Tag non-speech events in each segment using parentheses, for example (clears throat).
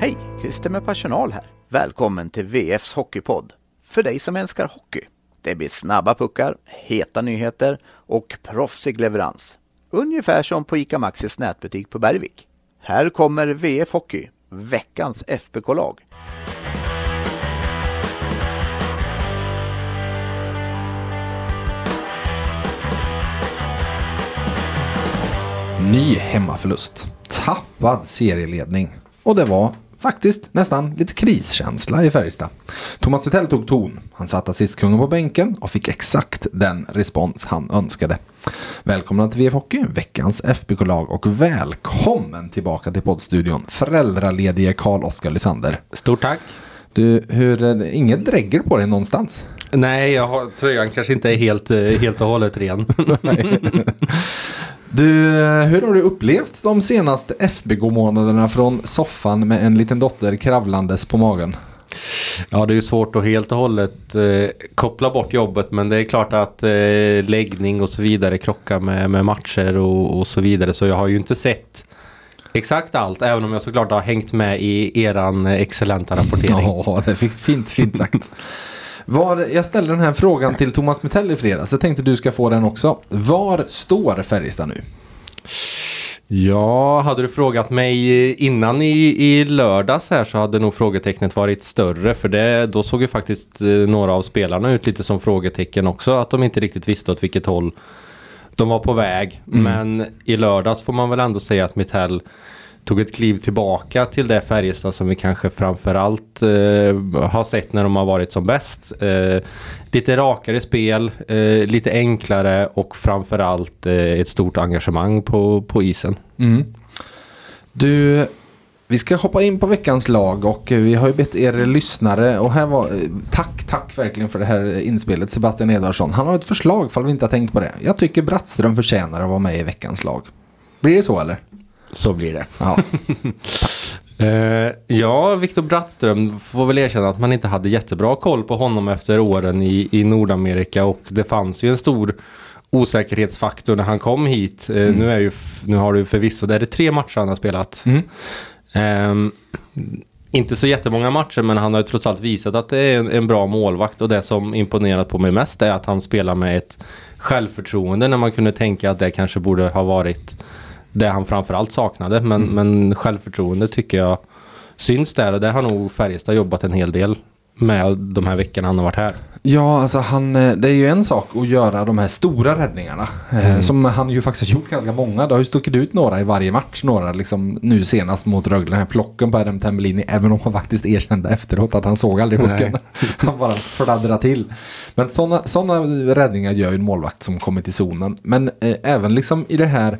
Hej! Christer med personal här. Välkommen till VFs Hockeypodd. För dig som älskar hockey. Det blir snabba puckar, heta nyheter och proffsig leverans. Ungefär som på ICA Maxis nätbutik på Bergvik. Här kommer VF Hockey, veckans FBK-lag. Ny hemmaförlust. Tappad serieledning. Och det var faktiskt nästan lite kriskänsla i Färjestad. Thomas Wittell tog ton. Han satt assistkungen på bänken och fick exakt den respons han önskade. Välkomna till VF Hockey, veckans FBK-lag och välkommen tillbaka till poddstudion föräldraledige Karl-Oskar Lysander. Stort tack. Du, hur, det- inget dregger på dig någonstans? Nej, jag har, tröjan kanske inte är helt, eh, helt och hållet ren. (laughs) (laughs) Du, eh, hur har du upplevt de senaste FBK-månaderna från soffan med en liten dotter kravlandes på magen? ja, det är ju svårt att helt och hållet eh, koppla bort jobbet men det är klart att eh, läggning och så vidare krockar med, med matcher och, och så vidare. Så jag har ju inte sett exakt allt även om jag såklart har hängt med i eran eh, excellenta rapportering. Ja, det är fint, fint sagt. (laughs) Var, jag ställde den här frågan till Thomas Metell i fredags. Jag tänkte du ska få den också. Var står Färjestad nu? Ja, hade du frågat mig innan i, i lördags här så hade nog frågetecknet varit större för det, då såg ju faktiskt eh, några av spelarna ut lite som frågetecken också att de inte riktigt visste åt vilket håll de var på väg. Men i lördags får man väl ändå säga att Mittell tog ett kliv tillbaka till det Färjestad som vi kanske framförallt eh, har sett när de har varit som bäst. Eh, lite rakare spel, eh, lite enklare och framförallt eh, ett stort engagemang på, på isen. Mm. Du, vi ska hoppa in på veckans lag och vi har ju bett er lyssnare och här var, eh, tack, tack verkligen för det här inspelet Sebastian Edvardsson. Han har ett förslag fall vi inte har tänkt på det. Jag tycker Brattström förtjänar att vara med i veckans lag. Blir det så eller? Så blir det. Ja. (laughs) Eh, ja, Viktor Brattström får väl erkänna att man inte hade jättebra koll på honom efter åren i, i Nordamerika och det fanns ju en stor osäkerhetsfaktor när han kom hit. Eh, nu, är ju, nu har du förvisso, det är det tre matcher han har spelat. Ehm, inte så jättemånga matcher men han har ju trots allt visat att det är en, en bra målvakt och det som imponerat på mig mest är att han spelar med ett självförtroende när man kunde tänka att det kanske borde ha varit det han framförallt saknade. Men, men självförtroende tycker jag syns där och det har nog Färjestad jobbat en hel del med de här veckorna han har varit här. Ja, alltså han, eh, det är ju en sak att göra de här stora räddningarna. eh, Som han ju faktiskt har gjort ganska många. Det har ju stuckit ut några i varje match. Några liksom nu senast mot Rögle. Den här plocken på Adam Tambellini. Även om han faktiskt erkände efteråt att han såg aldrig pucken. (laughs) Han bara fladdrade till. Men sådana såna räddningar gör ju en målvakt som kommer till zonen. Men eh, även liksom i det här.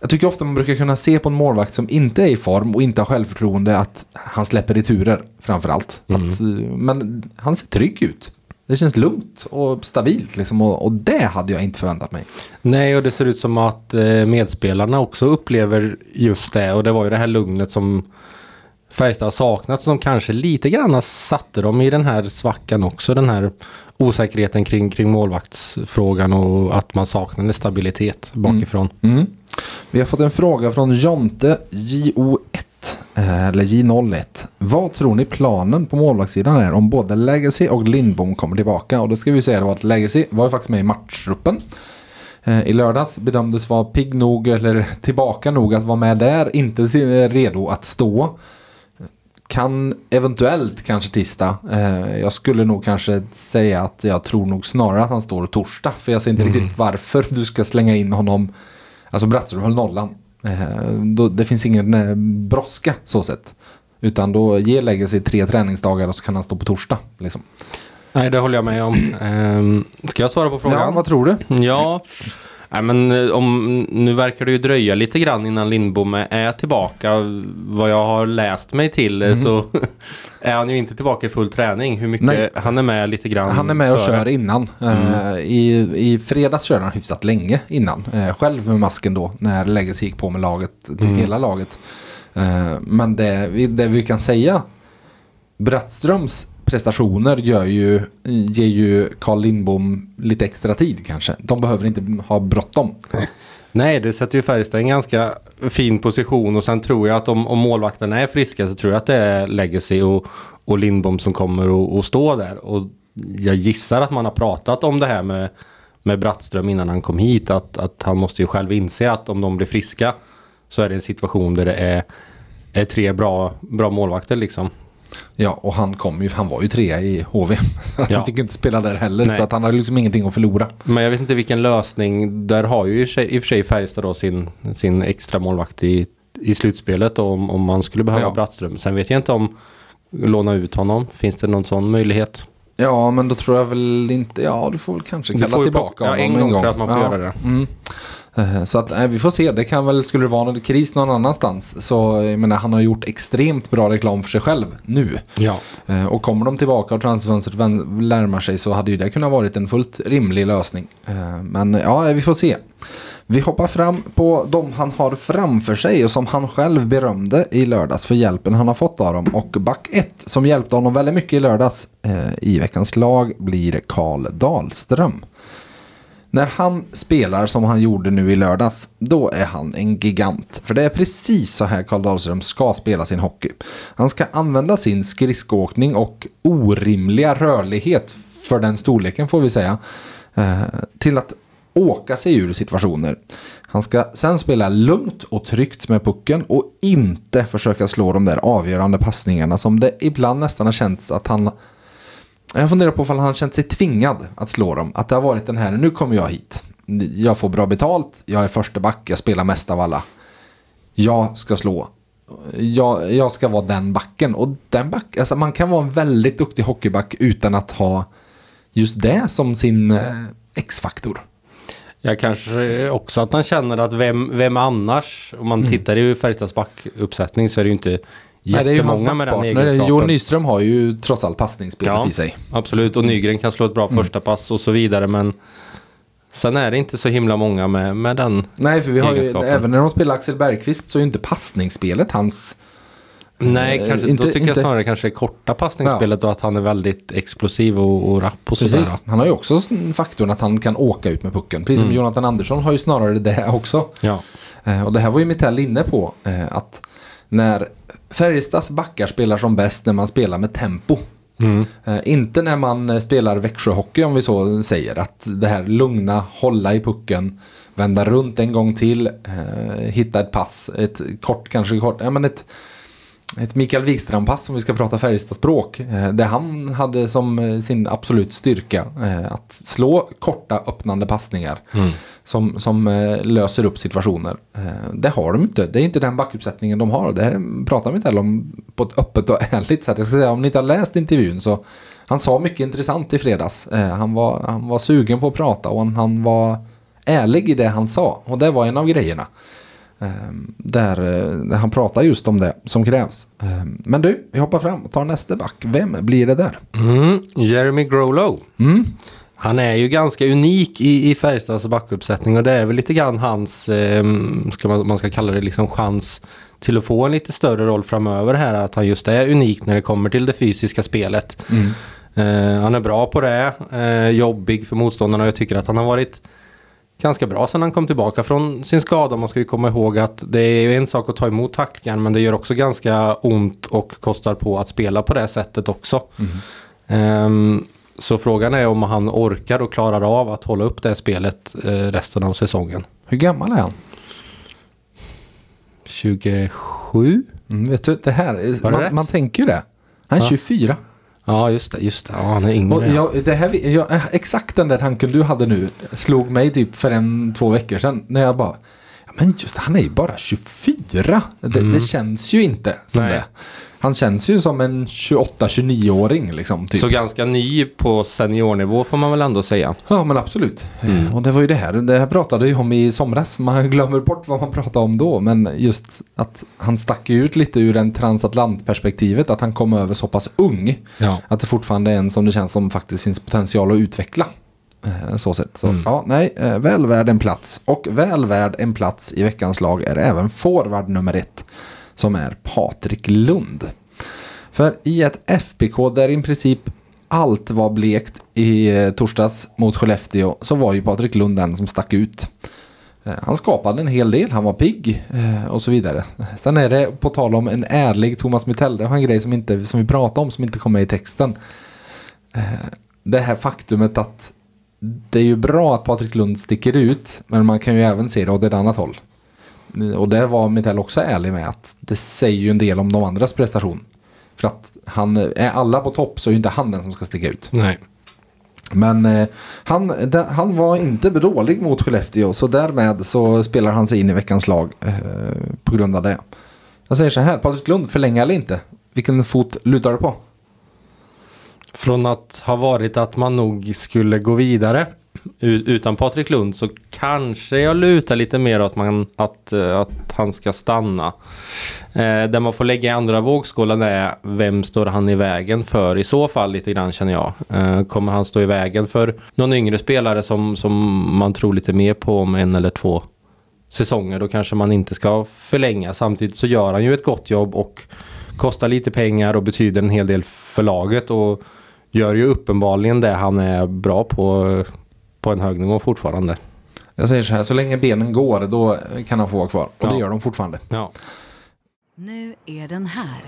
Jag tycker ofta man brukar kunna se på en målvakt som inte är i form och inte har självförtroende att han släpper returer framförallt. Att, eh, men han ser trygg ut. Det känns lugnt och stabilt liksom och, och det hade jag inte förväntat mig. Nej, och det ser ut som att eh, medspelarna också upplever just det. Och det var ju det här lugnet som Färjestad har saknat som kanske lite grann satte dem i den här svackan också. Den här osäkerheten kring, kring målvaktsfrågan och att man saknade stabilitet bakifrån. Vi har fått en fråga från Jonte JO1 eh, eller J01. Vad tror ni planen på målvaktssidan är om både Legacy och Lindbom kommer tillbaka? Och då ska vi säga då att Legacy var ju faktiskt med i matchtruppen. Eh, I lördags bedömdes vara pigg nog eller (laughs) tillbaka nog att vara med där. Inte till- redo att stå. Kan eventuellt kanske tisdag. Eh, jag skulle nog kanske säga att jag tror nog snarare att han står torsdag. För jag ser inte riktigt varför du ska slänga in honom. Alltså Brattström höll nollan. Eh, då, det finns ingen eh, brådska så sett. Utan då ger lägger sig tre träningsdagar och så kan han stå på torsdag. Liksom. Nej, det håller jag med om. Ehm, ska jag svara på frågan? Ja, vad tror du? Ja, Nej, men eh, om, nu verkar det ju dröja lite grann innan Lindbom är tillbaka. Vad jag har läst mig till eh, så (laughs) är han ju inte tillbaka i full träning. Hur mycket Nej. han är med lite grann Han är med och före. kör innan. Eh, i, I fredags körde han hyfsat länge innan. Själv med masken då när Legacy gick på med laget, till hela laget. Men det, det vi kan säga, Brattströms prestationer gör ju, ger ju Carl Lindbom lite extra tid kanske. De behöver inte ha bråttom. Nej, det sätter ju Färjestad i en ganska fin position och sen tror jag att om, om målvakterna är friska så tror jag att det är Legacy och, och Lindbom som kommer att stå där. Och jag gissar att man har pratat om det här med, med Brattström innan han kom hit. Att, att han måste ju själv inse att om de blir friska så är det en situation där det är, är tre bra, bra målvakter liksom. Ja, och han kom ju, han var ju trea i HV. (laughs) Han Ja. fick inte spela där heller, Nej. så att han hade liksom ingenting att förlora. Men jag vet inte vilken lösning. Där har ju i och för sig, Färjestad då sin, sin extra målvakt i, i slutspelet om, om man skulle behöva Ja. Brattström. Sen vet jag inte om låna ut honom. Finns det någon sån möjlighet? Ja, men då tror jag väl inte, ja du får väl kanske kalla tillbaka plocka- ja, honom en gång för att man får Ja. göra det. Mm. Eh, Så att nej, vi får se, det kan väl, skulle det vara någon kris någon annanstans så jag menar han har gjort extremt bra reklam för sig själv nu. Ja. Eh, Och kommer de tillbaka och transfönstret närmar sig så hade ju det kunnat varit en fullt rimlig lösning. Eh, Men ja, vi får se. Vi hoppar fram på de han har framför sig och som han själv berömde i lördags för hjälpen han har fått av dem. Och back 1 som hjälpte honom väldigt mycket i lördags eh, i veckans lag blir Karl Dahlström. När han spelar som han gjorde nu i lördags, då är han en gigant. För det är precis så här Karl Dahlström ska spela sin hockey. Han ska använda sin skridskoåkning och orimliga rörlighet för den storleken får vi säga. Eh, till att åka sig ur situationer. Han ska sen spela lugnt och tryggt med pucken och inte försöka slå de där avgörande passningarna som det ibland nästan har känts att han jag funderar på om han känt sig tvingad att slå dem. Att det har varit den här, nu kommer jag hit. Jag får bra betalt, jag är första back, jag spelar mest av alla. Jag ska slå. Jag, jag ska vara den backen. Och den back, alltså man kan vara en väldigt duktig hockeyback utan att ha just det som sin eh, X-faktor. Jag kanske också att han känner att vem, vem annars? Om man tittar i Färjestads backuppsättning så är det ju inte Mm. Jättemånga med den egenskapen. Johan Nyström har ju trots allt passningsspelet Ja. i sig. Absolut, och Nygren kan slå ett bra Mm. första pass och så vidare. Men sen är det inte så himla många med, med den. Nej, för vi har ju, även när de spelar Axel Bergqvist så är ju inte passningsspelet hans... Nej, Eh, kanske, inte- då tycker jag inte- snarare kanske korta passningsspelet och att han är väldigt explosiv och, och rapp och sådär. Han har ju också faktorn att han kan åka ut med pucken. Precis som Jonathan Andersson har ju snarare det också. Ja. Eh, Och det här var ju Mittell inne på. eh, Att när Färjestads backar spelar som bäst när man spelar med tempo. Mm. Eh, Inte när man eh, spelar Växjöhockey om vi så säger. Att det här lugna, hålla i pucken, vända runt en gång till, eh, hitta ett pass, ett kort, kanske kort, ja men ett ett Mikael Wikström-pass om vi ska prata Färjestad-språk. Eh, det han hade som eh, sin absolut styrka. Eh, att slå korta öppnande passningar. Som, som eh, löser upp situationer. Det har de inte. Det är inte den backuppsättningen de har. Det här pratar vi inte heller om på ett öppet och (laughs) ärligt sätt. Jag ska säga om ni inte har läst intervjun så. Han sa mycket intressant i fredags. Han, var, han var sugen på att prata och han, han var ärlig i det han sa. Och det var en av grejerna. Ehm, Där, eh, där han pratar just om det som krävs. Ehm, Men du, vi hoppar fram och tar nästa back. Vem blir det där? Mm. Jeremy Grolow. Mm. Han är ju ganska unik i, i Färjestads backuppsättning och det är väl lite grann hans, eh, ska man, man ska kalla det liksom chans till att få en lite större roll framöver här. Att han just är unik när det kommer till det fysiska spelet. Eh, han är bra på det, eh, jobbig för motståndarna och jag tycker att han har varit ganska bra sedan han kom tillbaka från sin skada. Man ska ju komma ihåg att det är en sak att ta emot tacklingar men det gör också ganska ont och kostar på att spela på det sättet också. Ehm, så frågan är om han orkar och klarar av att hålla upp det spelet eh, resten av säsongen. Hur gammal är han? 27? Mm, vet du, det här, man, man tänker ju det. Han är Ja. 24. Ja just det, just det. Ja, han är yngre. jag, det här, jag, eh, exakt den där tanken du hade nu slog mig typ för en, två veckor sedan. När jag bara, ja, men just han är ju bara 24. Det, det känns ju inte som Nej. det. Han känns ju som en 28-29-åring liksom. Typ. Så ganska ny på seniornivå får man väl ändå säga. Ja men absolut. Mm. Och det var ju det här. Det här pratade jag om i somras. Man glömmer bort vad man pratade om då. Men just att han stack ju ut lite ur en transatlantperspektivet. Att han kom över så pass ung. Ja. Att det fortfarande är en som det känns som faktiskt finns potential att utveckla. Eh, Så sett. Så, Mm. ja, nej, eh, väl värd en plats. Och väl värd en plats i veckans lag är även forward nummer ett. Som är Patrik Lund. För i ett FBK där i princip allt var blekt i eh, torsdags mot Skellefteå så var ju Patrik Lund den som stack ut. Eh, han skapade en hel del, han var pigg eh, och så vidare. Sen är det på tal om en ärlig Thomas Mitell. det var en grej som, inte, som vi pratade om som inte kom med i texten. Det här faktumet att det är ju bra att Patrik Lund sticker ut, men man kan ju även se det åt ett annat håll. Och det var Mittell också ärlig med att det säger ju en del om de andras prestation. För att han, är alla på topp så är ju inte han den som ska sticka ut. Nej. Men eh, han, da, han var inte dålig mot Skellefteå så därmed så spelar han sig in i veckans lag eh, på grund av det. Jag säger så här, Patrik Lund förlänga eller inte? Vilken fot lutar du på? Från att ha varit att man nog skulle gå vidare utan Patrik Lund så kanske jag lutar lite mer åt man, att, eh, att han ska stanna. Eh, där man får lägga i andra vågskålen är vem står han i vägen för i så fall lite grann känner jag. Eh, kommer han stå i vägen för någon yngre spelare som, som man tror lite mer på om en eller två säsonger då kanske man inte ska förlänga. Samtidigt så gör han ju ett gott jobb och kostar lite pengar och betyder en hel del för laget och gör ju uppenbarligen det han är bra på eh, på en hög nivå fortfarande. Jag säger så här, så länge benen går då kan han få vara kvar. Och Ja. det gör de fortfarande. Ja. Nu är den här.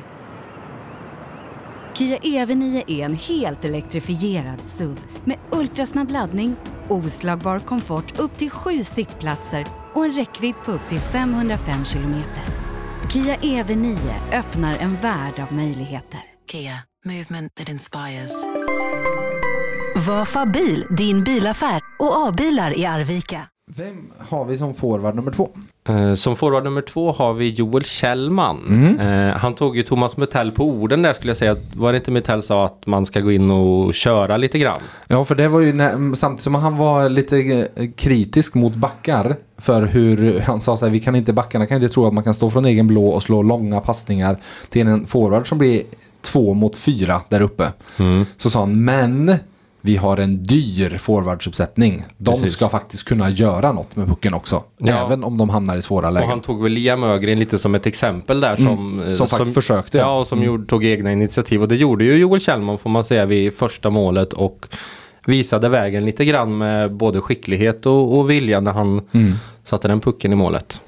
Kia EV9 är en helt elektrifierad SUV med ultrasnabb laddning, oslagbar komfort upp till sju sittplatser och en räckvidd på upp till 505 kilometer. Kia EV9 öppnar en värld av möjligheter. Kia, movement that inspires. Vafa bil, din bilaffär och A-bilar i Arvika. Vem har vi som forward nummer två? Eh, Som forward nummer två har vi Joel Kjellman. Eh, han tog ju Thomas Metell på orden där skulle jag säga. Var det inte Metell sa att man ska gå in och köra lite grann? Ja, för det var ju när, samtidigt som han var lite eh, kritisk mot backar för hur han sa så här, vi kan inte backarna kan inte tro att man kan stå från egen blå och slå långa passningar till en forward som blir två mot fyra där uppe. Så sa han, men vi har en dyr forwardsuppsättning. De Precis. ska faktiskt kunna göra något med pucken också. Ja. Även om de hamnar i svåra Och lägen. han tog väl Liam Ögren lite som ett exempel där som... eh, som faktiskt försökte. Ja, och som gjorde, tog egna initiativ. Och det gjorde ju Joel Kjellman får man säga vid första målet. Och visade vägen lite grann med både skicklighet och, och vilja när han satte den pucken i målet.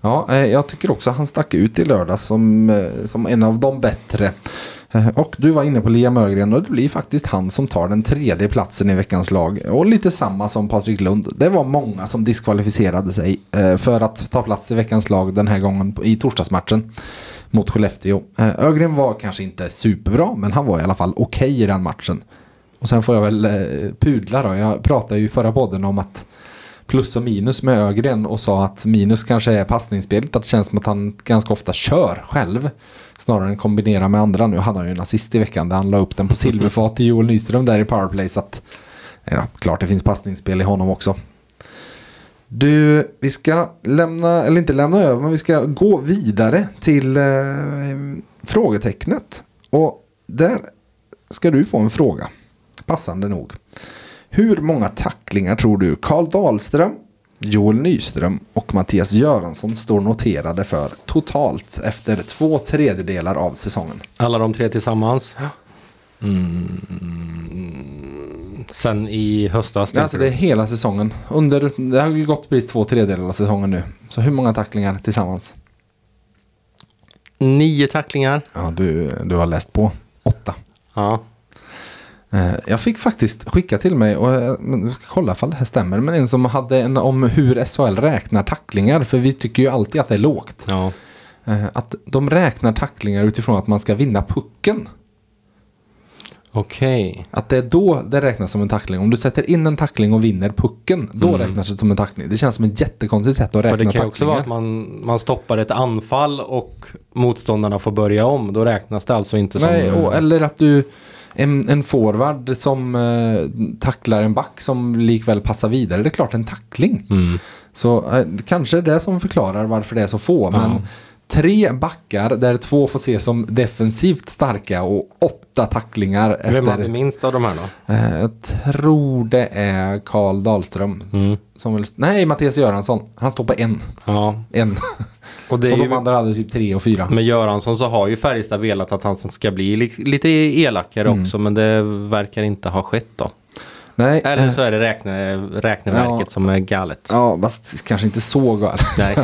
Ja, eh, jag tycker också att han stack ut i lördag som, eh, som en av de bättre. Eh, och du var inne på Liam Ögren och det blir faktiskt han som tar den tredje platsen i veckans lag. Och lite samma som Patrik Lund. Det var många som diskvalificerade sig eh, för att ta plats i veckans lag den här gången i torsdagsmatchen mot Skellefteå. Eh, Ögren var kanske inte superbra men han var i alla fall okej i den matchen. Och sen får jag väl pudla då. Jag pratade ju i förra podden om att plus och minus med Ögren och sa att minus kanske är passningsspelet. Att det känns som att han ganska ofta kör själv. Snarare än kombinera med andra. Nu hade han ju en assist i veckan där han la upp den på silverfat till Joel Nyström där i powerplay. Så att, ja, klart det finns passningsspel i honom också. Du, vi ska lämna, eller inte lämna över, men vi ska gå vidare till eh, frågetecknet. Och där ska du få en fråga. Passande nog. Hur många tacklingar tror du Karl Dahlström, Joel Nyström och Mattias Göransson står noterade för totalt efter två tredjedelar av säsongen? Alla de tre tillsammans. Mm. Sen i höstas. Alltså det är hela säsongen. Under, det har ju gått precis två tredjedelar av säsongen nu. Så hur många tacklingar tillsammans? Nio tacklingar. Ja, du, du har läst på. Åtta. Ja. Eh, Jag fick faktiskt skicka till mig och jag men jag ska kolla ifall det här stämmer. Men en som hade en om hur SHL räknar tacklingar. För vi tycker ju alltid att det är lågt. ja. Eh, Att de räknar tacklingar utifrån att man ska vinna pucken. Okej. Att det är då det räknas som en tackling. Om du sätter in en tackling och vinner pucken. Då räknas det som en tackling. Det känns som ett jättekonstigt sätt att räkna För det kan tacklingar. också vara att man, man stoppar ett anfall och motståndarna får börja om. Då räknas det alltså inte som... Nej, eller att du en, en forward som eh, tacklar en back som likväl passar vidare. Det är klart en tackling. Mm. Så eh, kanske är det som förklarar varför det är så få. Men tre backar där två får ses som defensivt starka och åtta tacklingar efter. Vem hade minst av de här då? Eh, jag tror det är Karl Dahlström. Mm. Som väl, nej, Mattias Göransson. Han står på en. Ja. en. Och det (laughs) och de ju... andra hade typ tre och fyra. Med Göransson så har ju Färjestad velat att han ska bli li- lite elakare Mm. också. Men det verkar inte ha skett då. Nej, Eller eh, så är det räkne, räkneverket Ja. som är galet. Ja, fast kanske inte så galet. Nej.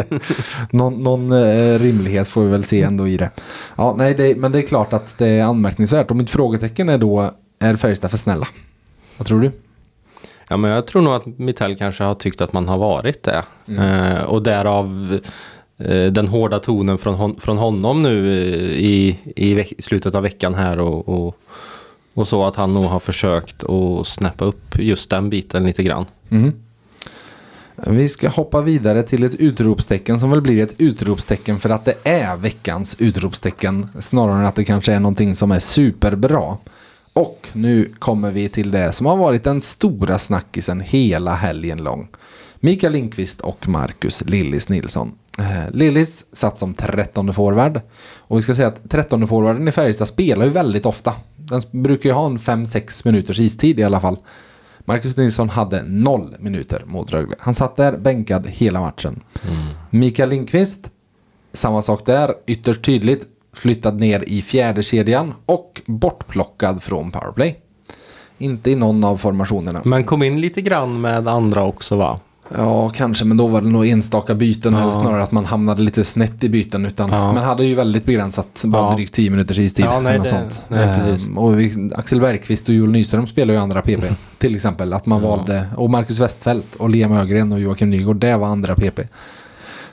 (laughs) någon någon eh, rimlighet får vi väl se ändå i det. Ja, nej, det, men det är klart att det är anmärkningsvärt. Och mitt frågetecken är då, är Färjestad för snälla? Vad tror du? Ja, men jag tror nog att Mittell kanske har tyckt att man har varit det. Eh, och därav eh, den hårda tonen från, hon, från honom nu eh, i, i slutet av veckan här. Och, och, och så att han nog har försökt att snäppa upp just den biten lite grann. Mm. Vi ska hoppa vidare till ett utropstecken som väl blir ett utropstecken för att det är veckans utropstecken. Snarare än att det kanske är någonting som är superbra. Och nu kommer vi till det som har varit den stora snackisen hela helgen lång. Mikael Lindqvist och Marcus Lillis Nilsson. Eh, Lillis satt som 13 forward. Och vi ska säga att 13 forwarden i Färjestad spelar ju väldigt ofta. Den brukar ju ha en 5-6 minuters istid i alla fall. Marcus Nilsson hade noll minuter mot Rögle. Han satt där bänkad hela matchen. Mikael Lindqvist, samma sak där, ytterst tydligt. Flyttad ner i fjärde kedjan och bortplockad från powerplay. Inte i någon av formationerna. Men kom in lite grann med andra också va? Ja, kanske, men då var det nog enstaka byten Ja. eller snarare att man hamnade lite snett i byten. Utan, Ja. Men hade ju väldigt begränsat, bara Ja. drygt 10 minuters istid. Ja, nej, det- sånt. nej. Ehm, och vi, Axel Bergqvist och Joel Nyström spelar ju andra PP. till exempel. Att man Ja. valde, och Marcus Westfält och Liam Ögren och Joakim Nygård, det var andra PP.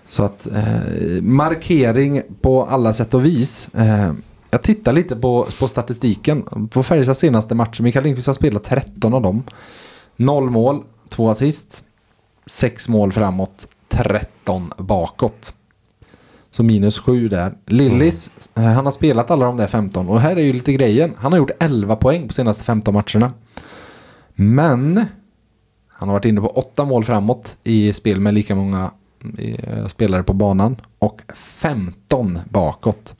Så att eh, markering på alla sätt och vis. Eh, jag tittar lite på, på statistiken. På Färjestads senaste matcher. Mikael Lindqvist har spelat 13 av dem. Noll mål, två assist. Sex mål framåt, 13 bakåt. Så minus 7 där. Lillis, mm. han har spelat alla de där 15. Och här är ju lite grejen. Han har gjort 11 poäng på senaste 15 matcherna. Men han har varit inne på 8 mål framåt i spel med lika många eh, spelare på banan. Och 15 bakåt.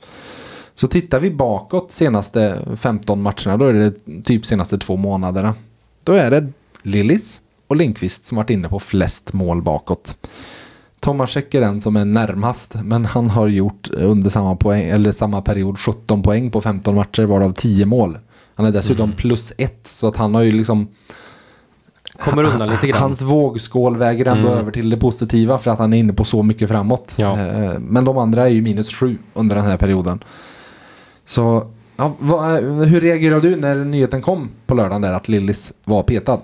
Så tittar vi bakåt senaste 15 matcherna, då är det typ senaste två månaderna. Då är det Lillis och Lindqvist som varit inne på flest mål bakåt. Tomasek är den som är närmast, men han har gjort under samma, poäng, eller samma period 17 poäng på 15 matcher, varav 10 mål. Han är dessutom plus ett, så att han har ju liksom... Kommer undan lite grann. Hans vågskål väger ändå Mm. över till det positiva för att han är inne på så mycket framåt. Ja. Eh, Men de andra är ju minus sju under den här perioden. Så ja, vad, hur reagerade du när nyheten kom på lördagen där att Lillis var petad?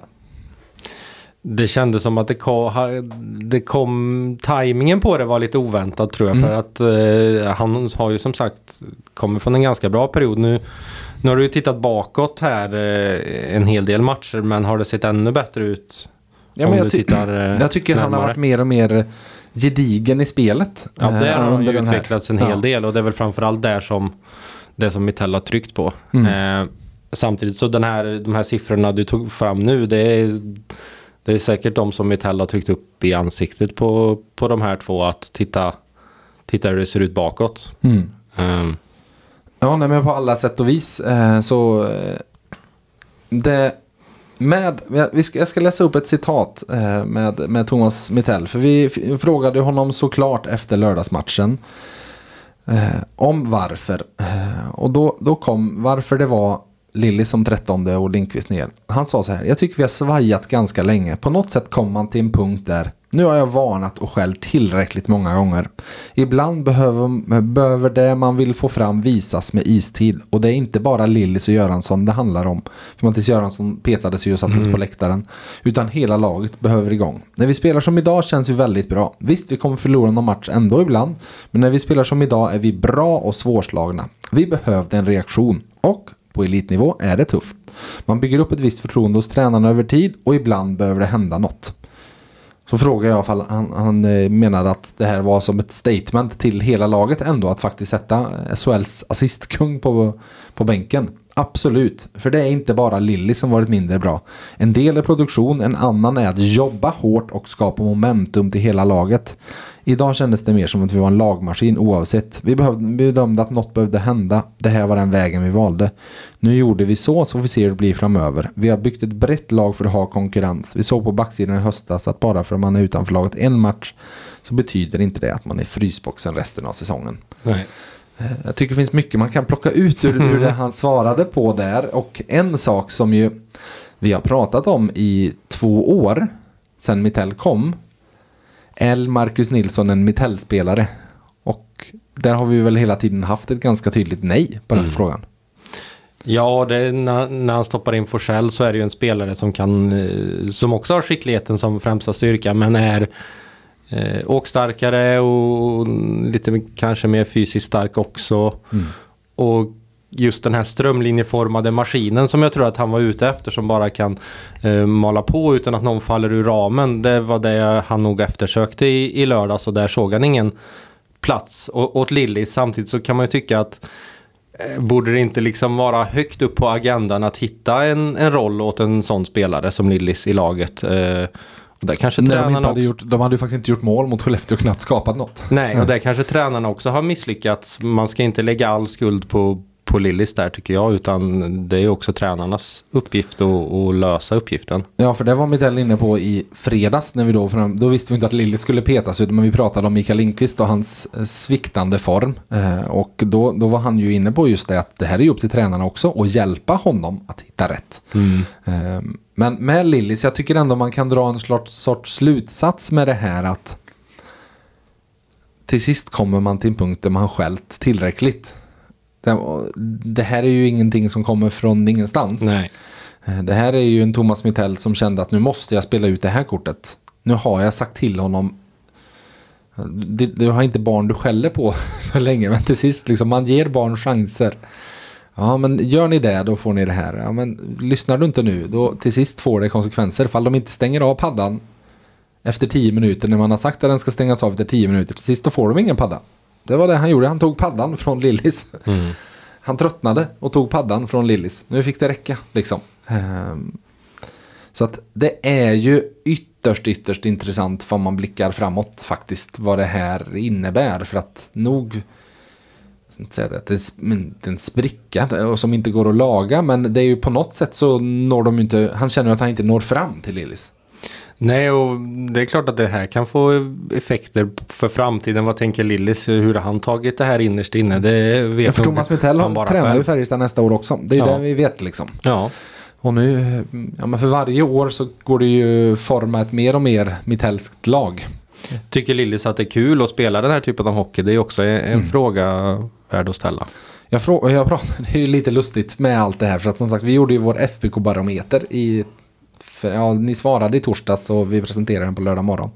Det kändes som att det kom, det kom, tajmingen på det var lite oväntad tror jag. Mm. För att eh, han har ju som sagt kommit från en ganska bra period. Nu, nu har du ju tittat bakåt här eh, en hel del matcher men har det sett ännu bättre ut? Ja, men jag, ty- tittar eh, jag tycker han har närmare? varit mer och mer gedigen i spelet. Ja, där eh, har han ju utvecklats en Ja. hel del och det är väl framförallt där som det som Mitell har tryckt på. Mm. Eh, samtidigt så den här, de här siffrorna du tog fram nu det är, det är säkert de som Mitell har tryckt upp i ansiktet på, på de här två att titta, titta hur det ser ut bakåt. Mm. Eh, Ja, nej, men på alla sätt och vis. Eh, så eh, det med, jag- vi ska, jag ska läsa upp ett citat eh, med, med Thomas Mittell. För vi frågade honom såklart efter lördagsmatchen. Eh, om varför. Eh, och då, då kom varför det var Lilly som 13 och Lindqvist ner. Han sa så här. Jag tycker vi har svajat ganska länge. På något sätt kom man till en punkt där. Nu har jag varnat och skällt tillräckligt många gånger. Ibland behöver, behöver det man vill få fram visas med istid. Och det är inte bara Lillis och Göransson det handlar om. För Mattias Göransson petades ju och sattes på läktaren. Utan hela laget behöver igång. När vi spelar som idag känns vi väldigt bra. Visst, vi kommer förlora någon match ändå ibland. Men när vi spelar som idag är vi bra och svårslagna. Vi behövde en reaktion. Och på elitnivå är det tufft. Man bygger upp ett visst förtroende hos tränarna över tid och ibland behöver det hända något. Så frågar jag ifall han, han menade menar att det här var som ett statement till hela laget ändå att faktiskt sätta SHLs assistkung på, på bänken. Absolut, för det är inte bara Lilly som varit mindre bra. En del är produktion, en annan är att jobba hårt och skapa momentum till hela laget. Idag kändes det mer som att vi var en lagmaskin oavsett. Vi, behövde, vi bedömde att något behövde hända. Det här var den vägen vi valde. Nu gjorde vi så, så får vi se hur det blir framöver. Vi har byggt ett brett lag för att ha konkurrens. Vi såg på backsidan i höstas att bara för att man är utanför laget en match så betyder inte det att man är frysboxen resten av säsongen. nej. Jag tycker det finns mycket man kan plocka ut ur, ur det han svarade på där. Och en sak som ju vi har pratat om i två år sedan Mittell kom. Är Marcus Nilsson en Mittell-spelare? Och där har vi väl hela tiden haft ett ganska tydligt nej på den Mm. frågan. Ja, det, är när, när han stoppar in Forsell så är det ju en spelare som kan, eh, som också har skickligheten som främsta styrka, men är eh, åkstarkare och lite kanske mer fysiskt stark också. Och just den här strömlinjeformade maskinen som jag tror att han var ute efter som bara kan eh, mala på utan att någon faller ur ramen. Det var det han nog eftersökte i, i lördags och där såg han ingen plats å- åt Lilly. Samtidigt så kan man ju tycka att eh, borde det inte liksom vara högt upp på agendan att hitta en, en roll åt en sån spelare som Lillis i laget. Eh, och där kanske de, tränarna inte hade också... gjort, de hade ju faktiskt inte gjort mål mot Skellefteå och knappt skapat något. Nej, och där kanske tränarna också har misslyckats. Man ska inte lägga all skuld på, på Lillis där tycker jag, utan det är också tränarnas uppgift att, lösa uppgiften. Ja, för det var Mittell inne på i fredags. När vi då, fram, då visste vi inte att Lilly skulle petas ut, men vi pratade om Mikael Lindqvist och hans eh, sviktande form. Eh, och då, då var han ju inne på just det att det här är ju upp till tränarna också och hjälpa honom att hitta rätt. Eh, men med Lillis, jag tycker ändå man kan dra en sorts, sorts slutsats med det här att till sist kommer man till en punkt där man skällt tillräckligt. Det, här är ju ingenting som kommer från ingenstans. Nej. Eh, Det här är ju en Thomas Mittell som kände att nu måste jag spela ut det här kortet. Nu har jag sagt till honom. Du, du har inte barn du skäller på (laughs) så länge. Men till sist liksom man ger barn chanser. Ja men gör ni det då får ni det här. Ja men lyssnar du inte nu då till sist får det konsekvenser. Fall de inte stänger av paddan efter 10 minuter när man har sagt att den ska stängas av efter 10 minuter. Till sist då får de ingen padda. Det var det han gjorde. Han tog paddan från Lillis. Han tröttnade och tog paddan från Lillis. Nu fick det räcka liksom. Ehm, Så att det är ju ytterst, ytterst intressant om man blickar framåt faktiskt. Vad det här innebär. För att nog, inte säga det, är en spricka och som inte går att laga. Men det är ju på något sätt så når de inte, han känner att han inte når fram till Lillis. Nej, och det är klart att det här kan få effekter för framtiden. Vad tänker Lillis? Hur har han tagit det här innerst inne? Det vet Ja, för Thomas han bara tränar ju. Färjestad nästa år också. Det är Ja. det vi vet liksom. Ja, Och nu, ja men för varje år så går det ju forma ett mer och mer Mittellskt lag. tycker Lillis att det är kul att spela den här typen av hockey? Det är också en, Mm. fråga värd att ställa. Jag, frå- jag pratade, (laughs) det är ju lite lustigt med allt det här för att som sagt vi gjorde ju vår FBK-barometer i, för, ja ni svarade i torsdags och vi presenterade den på lördag morgon.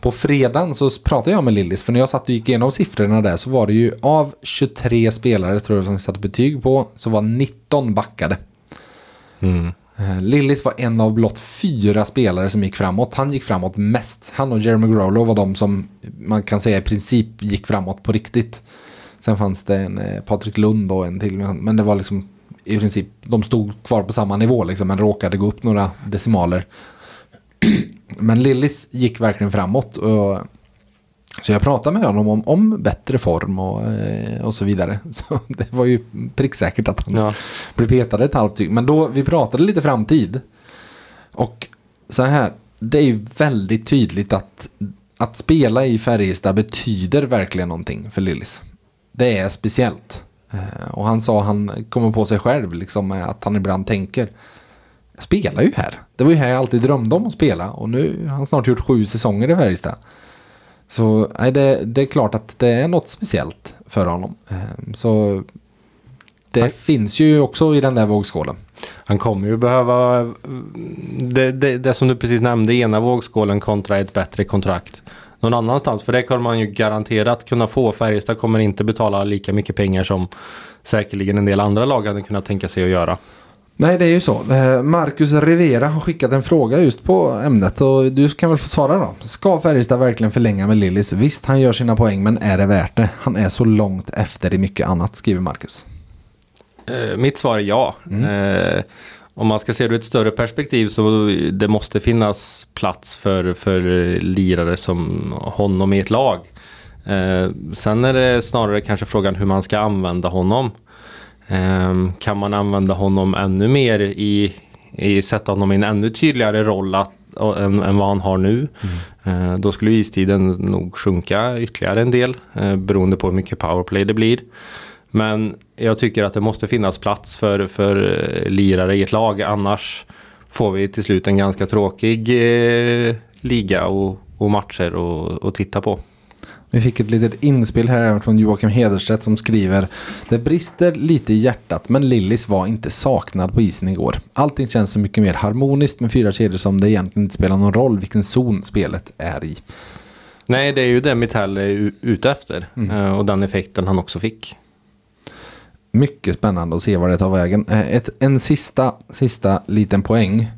På fredagen så pratade jag med Lillis för när jag satt och gick igenom siffrorna där så var det ju av 23 spelare tror jag som vi satte betyg på så var 19 backade. Mm. Eh, Lillis var en av blott fyra spelare som gick framåt. Han gick framåt mest. Han och Jeremy Growlow var de som man kan säga i princip gick framåt på riktigt. Sen fanns det en eh, Patrik Lund och en till. Men det var liksom i princip, de stod kvar på samma nivå liksom, men råkade gå upp några decimaler. (clears throat) men Lillis gick verkligen framåt. Och, så jag pratade med honom om, om bättre form och, eh, och så vidare. (laughs) Så det var ju pricksäkert att han Ja. blev petad ett halvt. Men då, vi pratade lite framtid. Och så här, det är ju väldigt tydligt att, att spela i Färjestad betyder verkligen någonting för Lillis. Det är speciellt. Eh, Och han sa, han kommer på sig själv liksom med att han ibland tänker jag spelar ju här. Det var ju här jag alltid drömde om att spela. Och nu har han snart gjort sju säsonger i Färjestad. Så nej, det, det är klart att det är något speciellt för honom. Eh, Så det finns ju också i den där vågskålen. Han kommer ju behöva det, det, det som du precis nämnde, ena vågskålen kontra ett bättre kontrakt någon annanstans. För det kommer man ju garanterat kunna få. Färjestad kommer inte betala lika mycket pengar som säkerligen en del andra lag hade kunnat tänka sig att göra. Nej, det är ju så. Eh, Marcus Rivera har skickat en fråga just på ämnet och du kan väl få svara då. Ska Färjestad verkligen förlänga med Lillis? Visst, han gör sina poäng, men är det värt det? Han är så långt efter i mycket annat, skriver Marcus. Eh, mitt svar är ja. Eh, om man ska se det ur ett större perspektiv så det måste finnas plats för, för lirare som honom i ett lag. Eh, sen är det snarare kanske frågan hur man ska använda honom. Eh, kan man använda honom ännu mer i, i sätta honom i en ännu tydligare roll att, och, än, än vad han har nu. Eh, då skulle istiden nog sjunka ytterligare en del eh, beroende på hur mycket powerplay det blir. Men jag tycker att det måste finnas plats för, för eh, lirare i ett lag annars får vi till slut en ganska tråkig eh, liga och, och matcher att titta på. Vi fick ett litet inspel här från Joakim Hederstedt som skriver Det brister lite i hjärtat men Lillis var inte saknad på isen igår. Allting känns så mycket mer harmoniskt med fyra kedjor som det egentligen inte spelar någon roll vilken zon spelet är i. Nej, det är ju det Mitell är ute efter eh, och den effekten han också fick. Mycket spännande att se var det tar vägen. Eh, Ett, en sista, sista liten poäng.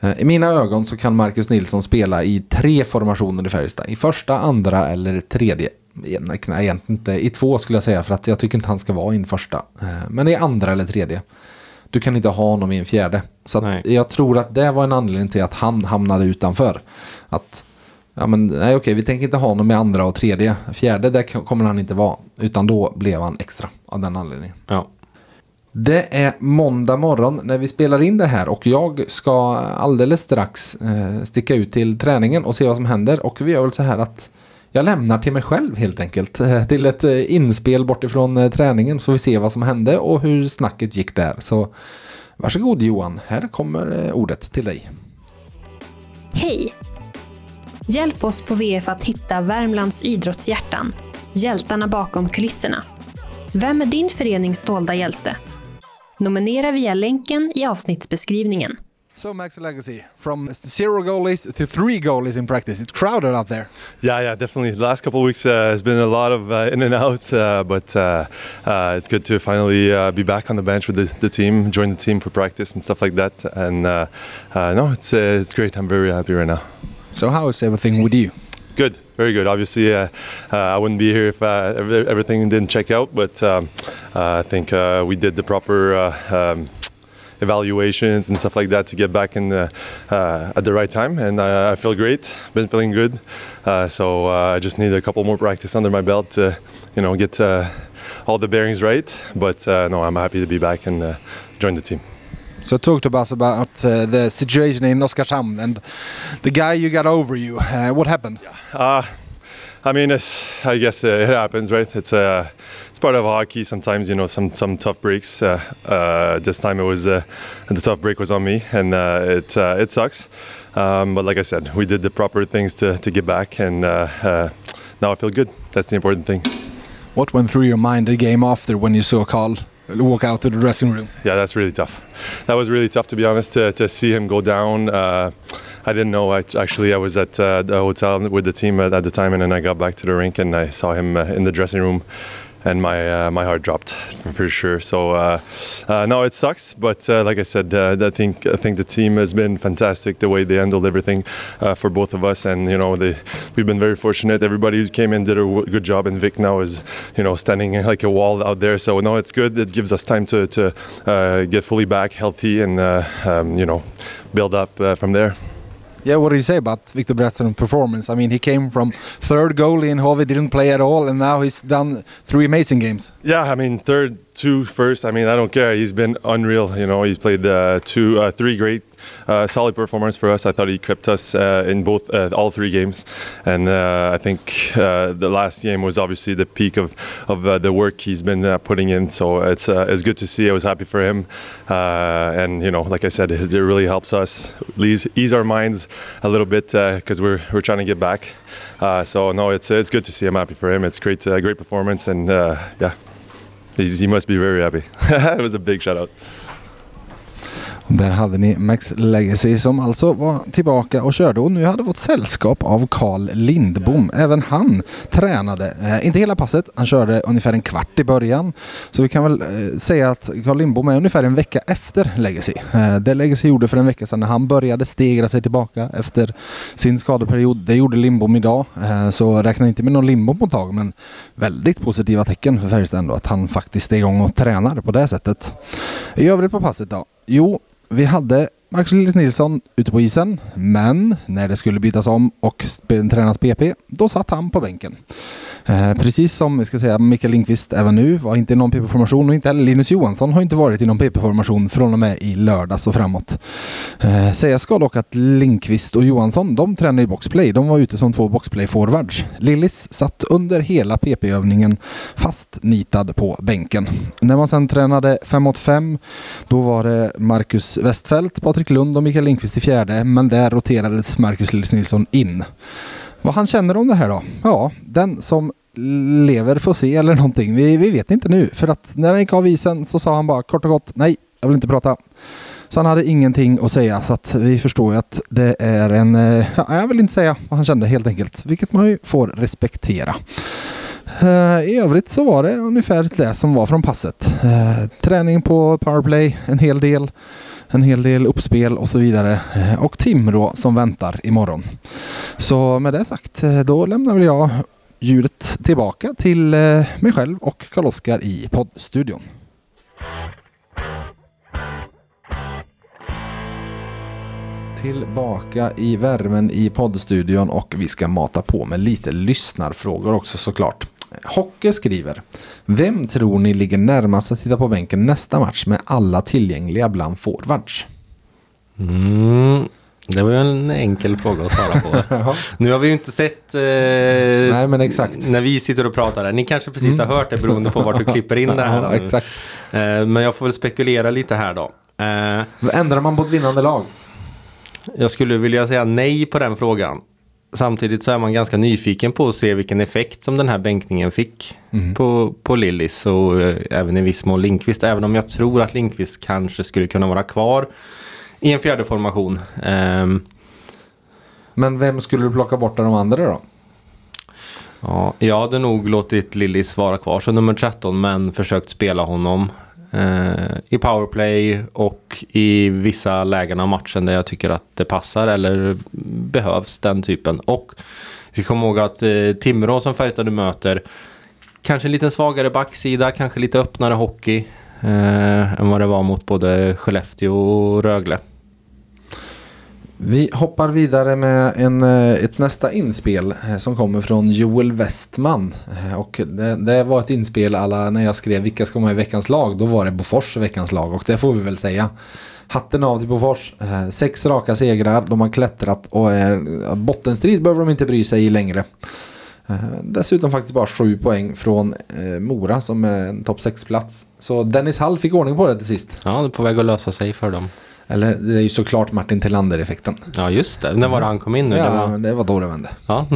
Eh, I mina ögon så kan Marcus Nilsson spela i tre formationer i Färjestad. I första, andra eller tredje. Nej, egentligen inte. I två skulle jag säga för att jag tycker inte han ska vara i en första. Eh, Men i andra eller tredje. Du kan inte ha honom i en fjärde. Så jag tror att det var en anledning till att han hamnade utanför. Att, ja men nej okej, vi tänker inte ha honom i andra och tredje. Fjärde, där kommer han inte vara. Utan då blev han extra av den anledningen. Ja. Det är måndag morgon när vi spelar in det här och jag ska alldeles strax eh, sticka ut till träningen och se vad som händer. Och vi gör väl så här att jag lämnar till mig själv helt enkelt. (laughs) eh, Till ett eh, inspel bortifrån eh, träningen så vi ser vad som hände och hur snacket gick där. Så varsågod Johan, här kommer eh, ordet till dig. Hej! Hjälp oss på VF att hitta Värmlands idrottshjärtan, hjältarna bakom kulisserna. Vem är din förenings dolda hjälte? Nominera via länken i avsnittsbeskrivningen. So Max Legacy, from zero goalies to three goalies in practice. It's crowded out there. Yeah, yeah, definitely. The last couple of weeks uh, has been a lot of uh, in and out, uh, but uh, uh, it's good to finally uh, be back on the bench with the, the team, join the team for practice and stuff like that. And uh, uh, no, it's uh, it's great. I'm very happy right now. So how is everything with you? Good, very good. Obviously, uh, uh, I wouldn't be here if uh, everything didn't check out, but um, uh, I think uh, we did the proper. Uh, um, evaluations and stuff like that to get back in the, at the right time and I feel great been feeling good so I just need a couple more practice under my belt to you know get all the bearings right but no I'm happy to be back and join the team So talk to us about uh, the situation in Oskarshamn and the guy you got over you. Uh, what happened? Uh, I mean, it's, I guess uh, it happens, right? It's uh, it's part of hockey. Sometimes you know some some tough breaks. Uh, uh, this time it was uh, the tough break was on me, and uh, it uh, it sucks. Um, but like I said, we did the proper things to, to get back, and uh, uh, now I feel good. That's the important thing. What went through your mind the game after when you saw Carl walk out to the dressing room? Yeah, that's really tough. That was really tough to be honest to, to see him go down. Uh, I didn't know. I, actually, I was at uh, the hotel with the team at, at the time, and then I got back to the rink and I saw him uh, in the dressing room, and my uh, my heart dropped for, (laughs) for sure. So uh, uh, no, it sucks, but uh, like I said, uh, I think I think the team has been fantastic the way they handled everything uh, for both of us, and you know they, we've been very fortunate. Everybody who came in did a w- good job, and Vic now is you know standing (laughs) like a wall out there. So no, it's good. It gives us time to to get fully back, healthy, and um, you know build up from there. Yeah, what do you say about Victor Bratström's performance? I mean, he came from third goalie in Hove, didn't play at all, and now he's done three amazing games. Yeah, I mean third, two first. I mean I don't care. He's been unreal. You know, he's played uh, two, uh, three great, uh, solid performance for us. I thought he kept us uh, in both, uh, all three games, and uh, I think uh, the last game was obviously the peak of of the work he's been putting in. So it's it's good to see. I was happy for him, and you know, like I said, it, it really helps us ease, ease our minds a little bit because we're we're trying to get back. So no, it's it's good to see. I'm happy for him. It's great, great performance, and yeah. He's, he must be very happy. (laughs) it was a big shout out. Där hade ni Max Legacy som alltså var tillbaka och körde och nu hade fått sällskap av Carl Lindbom. Även han tränade, eh, inte hela passet, han körde ungefär en kvart i början. Så vi kan väl eh, säga att Carl Lindbom är ungefär en vecka efter Legacy. Eh, det Legacy gjorde för en vecka sedan när han började stegra sig tillbaka efter sin skadeperiod, det gjorde Lindbom idag. Eh, så räkna inte med någon Lindbom på ett tag men väldigt positiva tecken för Färjestad ändå att han faktiskt är igång och tränar på det sättet. I övrigt på passet då? Jo, vi hade Marcus Lillis Nilsson ute på isen, men när det skulle bytas om och tränas PP, då satt han på bänken. Eh, precis som vi ska säga, Mikael Lindqvist även nu var inte i någon PP-formation och inte heller Linus Johansson har inte varit i någon PP-formation från och med i lördags och framåt. Eh, sägas ska dock att Lindqvist och Johansson de tränar i boxplay. De var ute som två boxplay-forwards. Lillis satt under hela PP-övningen fastnitad på bänken. När man sen tränade 5 mot 5 då var det Marcus Westfält, Patrik Lund och Mikael Lindqvist i fjärde men där roterades Marcus Lillis Nilsson in. Vad han känner om det här då? Ja, den som lever får se eller någonting. Vi, vi vet inte nu. För att när han gick av isen så sa han bara kort och gott nej, jag vill inte prata. Så han hade ingenting att säga så att vi förstår ju att det är en, eh, ja, jag vill inte säga vad han kände helt enkelt. Vilket man ju får respektera. Eh, I övrigt så var det ungefär det som var från passet. Eh, träning på powerplay en hel del en hel del uppspel och så vidare. Eh, och Timrå som väntar imorgon. Så med det sagt, eh, då lämnar väl jag ljudet tillbaka till eh, mig själv och Karl-Oskar i poddstudion. Tillbaka i värmen i poddstudion och vi ska mata på med lite lyssnarfrågor också såklart. Hocke skriver. Vem tror ni ligger närmast att sitta på bänken nästa match med alla tillgängliga bland forwards? Mm, det var ju en enkel fråga att svara på. (laughs) nu har vi ju inte sett eh, Nej, men exakt. när vi sitter och pratar här. Ni kanske precis mm. har hört det beroende på vart du klipper in det här. (laughs) ja, exakt. Eh, men jag får väl spekulera lite här då. Eh, Ändrar man på ett vinnande lag? Jag skulle vilja säga nej på den frågan samtidigt så är man ganska nyfiken på att se vilken effekt som den här bänkningen fick mm. på, på Lillis och eh, även i viss mån Linkvist. Även om jag tror att Linkvist kanske skulle kunna vara kvar i en fjärde formation. Um, Men vem skulle du plocka bort av de andra då? Ja, jag hade nog låtit Lillis vara kvar som nummer 13 men försökt spela honom Eh, i powerplay och i vissa lägen av matchen där jag tycker att det passar eller behövs den typen. Och vi ska komma ihåg att eh, Timrå som Färjestad nu möter kanske en lite svagare backsida, kanske lite öppnare hockey eh, än vad det var mot både Skellefteå och Rögle. Vi hoppar vidare med en, eh, ett nästa inspel eh, som kommer från Joel Westman. Eh, och det, det var ett inspel alla när jag skrev vilka ska vara i veckans lag. Då var det Bofors veckans lag och det får vi väl säga. Hatten av till Bofors. Sex raka segrar. De har klättrat och är, bottenstrid behöver de inte bry sig i längre. Dessutom faktiskt bara sju poäng från Mora som är en topp 6-plats. Så Dennis Hall fick ordning på det till sist. Ja, det är på väg att lösa sig för dem. Eller det är ju såklart Martin Tillander-effekten. Ja just det, när var det han kom in nu? Ja, det var, det var då det vände. Ja.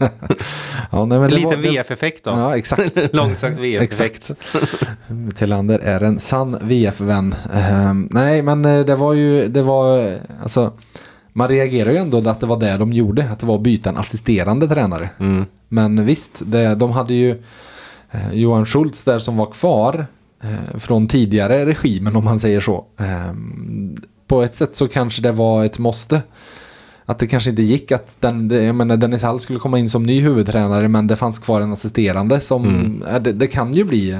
(laughs) ja, nej, en liten VF-effekt då. Ja, exakt. (laughs) Långsökt VF-effekt. (laughs) Tillander är en sann VF-vän. Uh, nej, men eh, det var ju, det var, alltså, man reagerar ju ändå att det var det de gjorde, att det var att byta en assisterande tränare. Mm. Men visst, det, de hade ju eh, Johan Schultz där som var kvar eh, från tidigare regimen om man säger så. Eh, på ett sätt så kanske det var ett måste. Att det kanske inte gick att den, jag menar Dennis Hall skulle komma in som ny huvudtränare men det fanns kvar en assisterande som, mm. eh, det, det, kan ju bli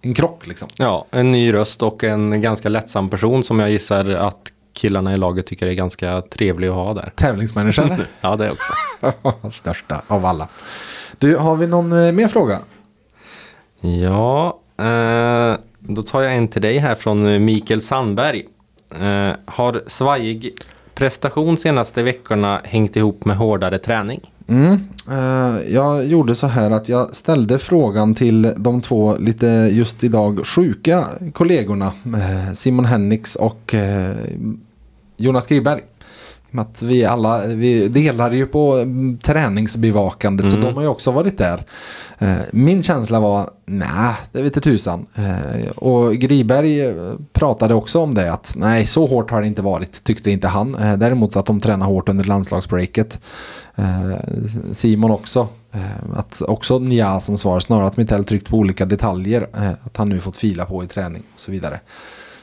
en krock liksom. Ja, en ny röst och en ganska lättsam person som jag gissar att killarna i laget tycker är ganska trevlig att ha där. Tävlingsmänniska (laughs) ja, det också. (laughs) Största av alla. Du, har vi någon eh, mer fråga? Ja, Eh, då tar jag en till dig här från eh, Mikael Sandberg. Uh, har svajig prestation senaste veckorna hängt ihop med hårdare träning? Mm. Uh, jag gjorde så här att jag ställde frågan till de två lite just idag sjuka kollegorna Simon Hennix och uh, Jonas Griberg. Att vi alla vi delar ju på mm, träningsbevakandet mm. så de har ju också varit där. Eh, min känsla var, nej, det vet tusan. Eh, och Griberg eh, pratade också om det, att nej, så hårt har det inte varit, tyckte inte han. Däremot så att de tränar hårt under landslagsbreaket. Simon också. Att också Nia som svar, snarare att Mittell tryckt på olika detaljer. Att han nu fått fila på i träning och så vidare.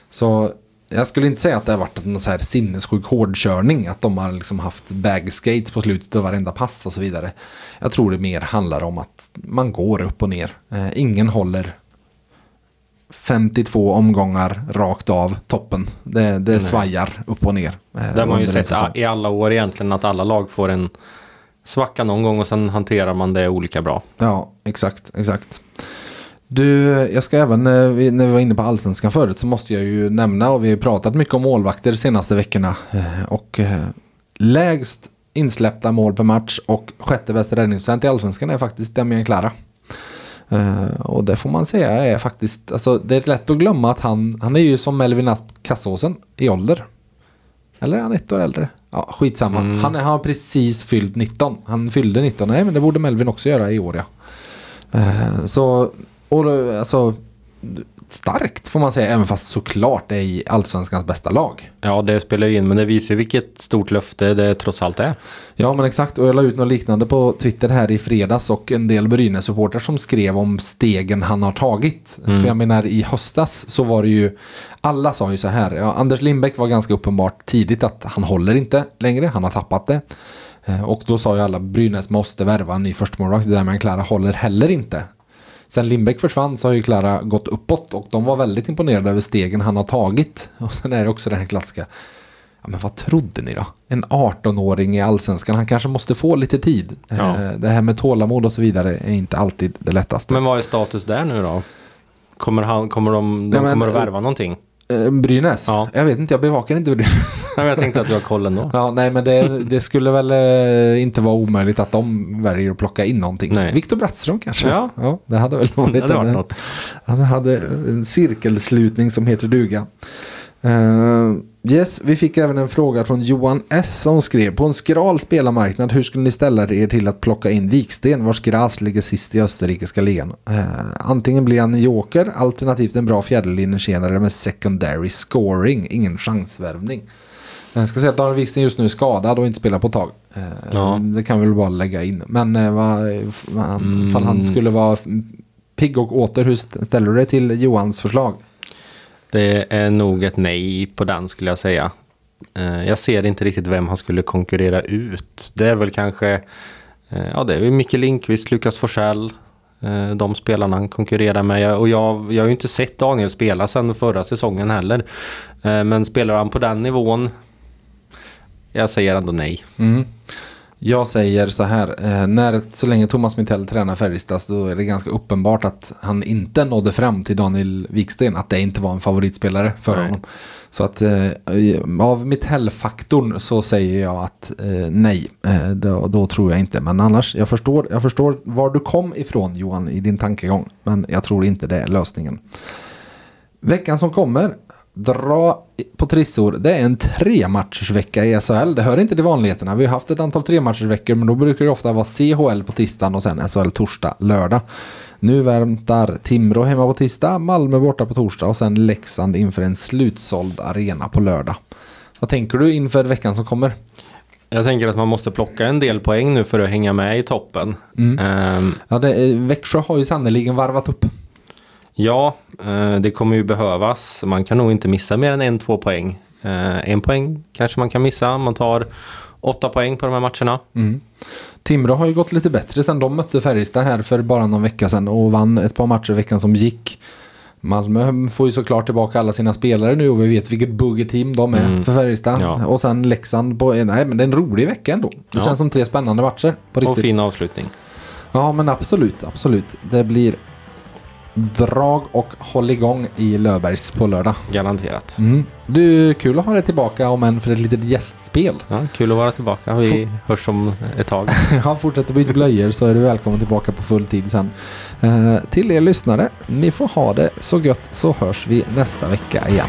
Så jag skulle inte säga att det har varit någon så här sinnessjuk hårdkörning. Att de har liksom haft bagskate på slutet av varenda pass och så vidare. Jag tror det mer handlar om att man går upp och ner. Eh, ingen håller 52 omgångar rakt av toppen. Det, det svajar upp och ner. Eh, det har man ju sett i alla år egentligen att alla lag får en svacka någon gång och sen hanterar man det olika bra. Ja, exakt, exakt. Du, jag ska även, eh, när vi var inne på allsvenskan förut så måste jag ju nämna och vi har pratat mycket om målvakter de senaste veckorna. eh, Och eh, lägst insläppta mål per match och sjätte bästa räddningsprocent i allsvenskan är faktiskt Damian Klara. Och det får man säga är faktiskt, alltså det är lätt att glömma att han, han är ju som Melvin Asp Kassåsen i ålder. Eller är han ett år äldre? Ja, skitsamma. Han, är, han har precis fyllt 19. Han fyllde 19. Nej, men det borde Melvin också göra i år, ja. Så, och alltså, starkt får man säga, även fast såklart det är i allsvenskans bästa lag. Ja, det spelar ju in, men det visar ju vilket stort löfte det trots allt är. Ja men exakt och jag la ut något liknande på Twitter här i fredags och en del Brynäs-supportrar som skrev om stegen han har tagit. För jag menar i höstas så var det ju, alla sa ju så här, ja, Anders Lindbäck var ganska uppenbart tidigt att han håller inte längre, han har tappat det. Eh, Och då sa ju alla Brynäs måste värva en ny förstemålvakt, det där med Klara håller heller inte. Sen Lindbäck försvann så har ju Klara gått uppåt och de var väldigt imponerade över stegen han har tagit. (laughs) Och sen är det också den här klassiska, ja men vad trodde ni då? En 18-åring i allsvenskan, han kanske måste få lite tid. Ja. Eh, Det här med tålamod och så vidare är inte alltid det lättaste. Men vad är status där nu då? Kommer, han, kommer de, de Ja, men, kommer att eh, värva någonting? Eh, Brynäs? Ja. Jag vet inte, jag bevakar inte Brynäs. (laughs) Nej, jag tänkte att du har koll ändå. Ja, nej men det, det skulle väl eh, inte vara omöjligt att de väljer att plocka in någonting. Nej. Viktor Brattström kanske? Ja. det hade väl varit, Det hade varit en- något. Han hade en cirkelslutning som heter duga. Eh, yes, vi fick även en fråga från Johan S som skrev på en skral spelarmarknad hur skulle ni ställa er till att plocka in Viksten vars gräs ligger sist i österrikiska ligan? Eh, antingen blir han en joker alternativt en bra fjärdelinjetjänare med secondary scoring, ingen chansvärvning. Jag ska säga att Daniel Wiksten just nu är skadad och inte spelar på ett tag. Eh, Ja. Det kan vi väl bara lägga in. Men eh, vad han, Mm. han skulle vara pigg och åter, hur ställer du dig till Johans förslag? Det är nog ett nej på den skulle jag säga. Eh, jag ser inte riktigt vem han skulle konkurrera ut. Det är väl kanske, eh, ja det är Micke Lindqvist, Lukas Forsell, eh, de spelarna han konkurrerar med. Jag- Och jag, jag har ju inte sett Daniel spela sedan förra säsongen heller. Men spelar han på den nivån, jag säger ändå nej. Mm. Jag säger så här, eh, när, så länge Thomas Mittell tränar Färjestad så är det ganska uppenbart att han inte nådde fram till Daniel Wiksten, att det inte var en favoritspelare för Nej. honom. Så att eh, av Mittell-faktorn så säger jag att eh, nej, då, då tror jag inte. Men annars, jag förstår, jag förstår var du kom ifrån Johan i din tankegång, men jag tror inte det är lösningen. Veckan som kommer, dra på trissor. Det är en trematchersvecka i SHL. Det hör inte till vanligheterna. Vi har haft ett antal trematchersveckor men då brukar det ofta vara CHL på tisdagen och sen SHL torsdag, lördag. Nu väntar Timrå hemma på tisdag, Malmö borta på torsdag och sen Leksand inför en slutsåld arena på lördag. Vad tänker du inför veckan som kommer? Jag tänker att man måste plocka en del poäng nu för att hänga med i toppen. Ehm, Ja, det, Växjö har ju sannerligen varvat upp. Ja, eh, det kommer ju behövas. Man kan nog inte missa mer än en, två poäng. Eh, En poäng kanske man kan missa. Man tar åtta poäng på de här matcherna. Timrå har ju gått lite bättre sen de mötte Färjestad här för bara någon vecka sedan och vann ett par matcher i veckan som gick. Malmö får ju såklart tillbaka alla sina spelare nu och vi vet vilket buggeteam de är Mm. för Färjestad. Ja. Och sen Leksand på, nej men det är en rolig vecka ändå. Det Ja. känns som tre spännande matcher. På Och riktigt. fin avslutning. Ja men absolut, absolut. Det blir drag och håll igång i Löfbergs på lördag. Garanterat. Mm. Du, kul att ha dig tillbaka om än för ett litet gästspel. Ja, kul att vara tillbaka. Vi hörs om ett tag. (laughs) Ja, fortsätter byta blöjor så är du välkommen tillbaka på full tid sen. Eh, till er lyssnare, ni får ha det så gött så hörs vi nästa vecka igen.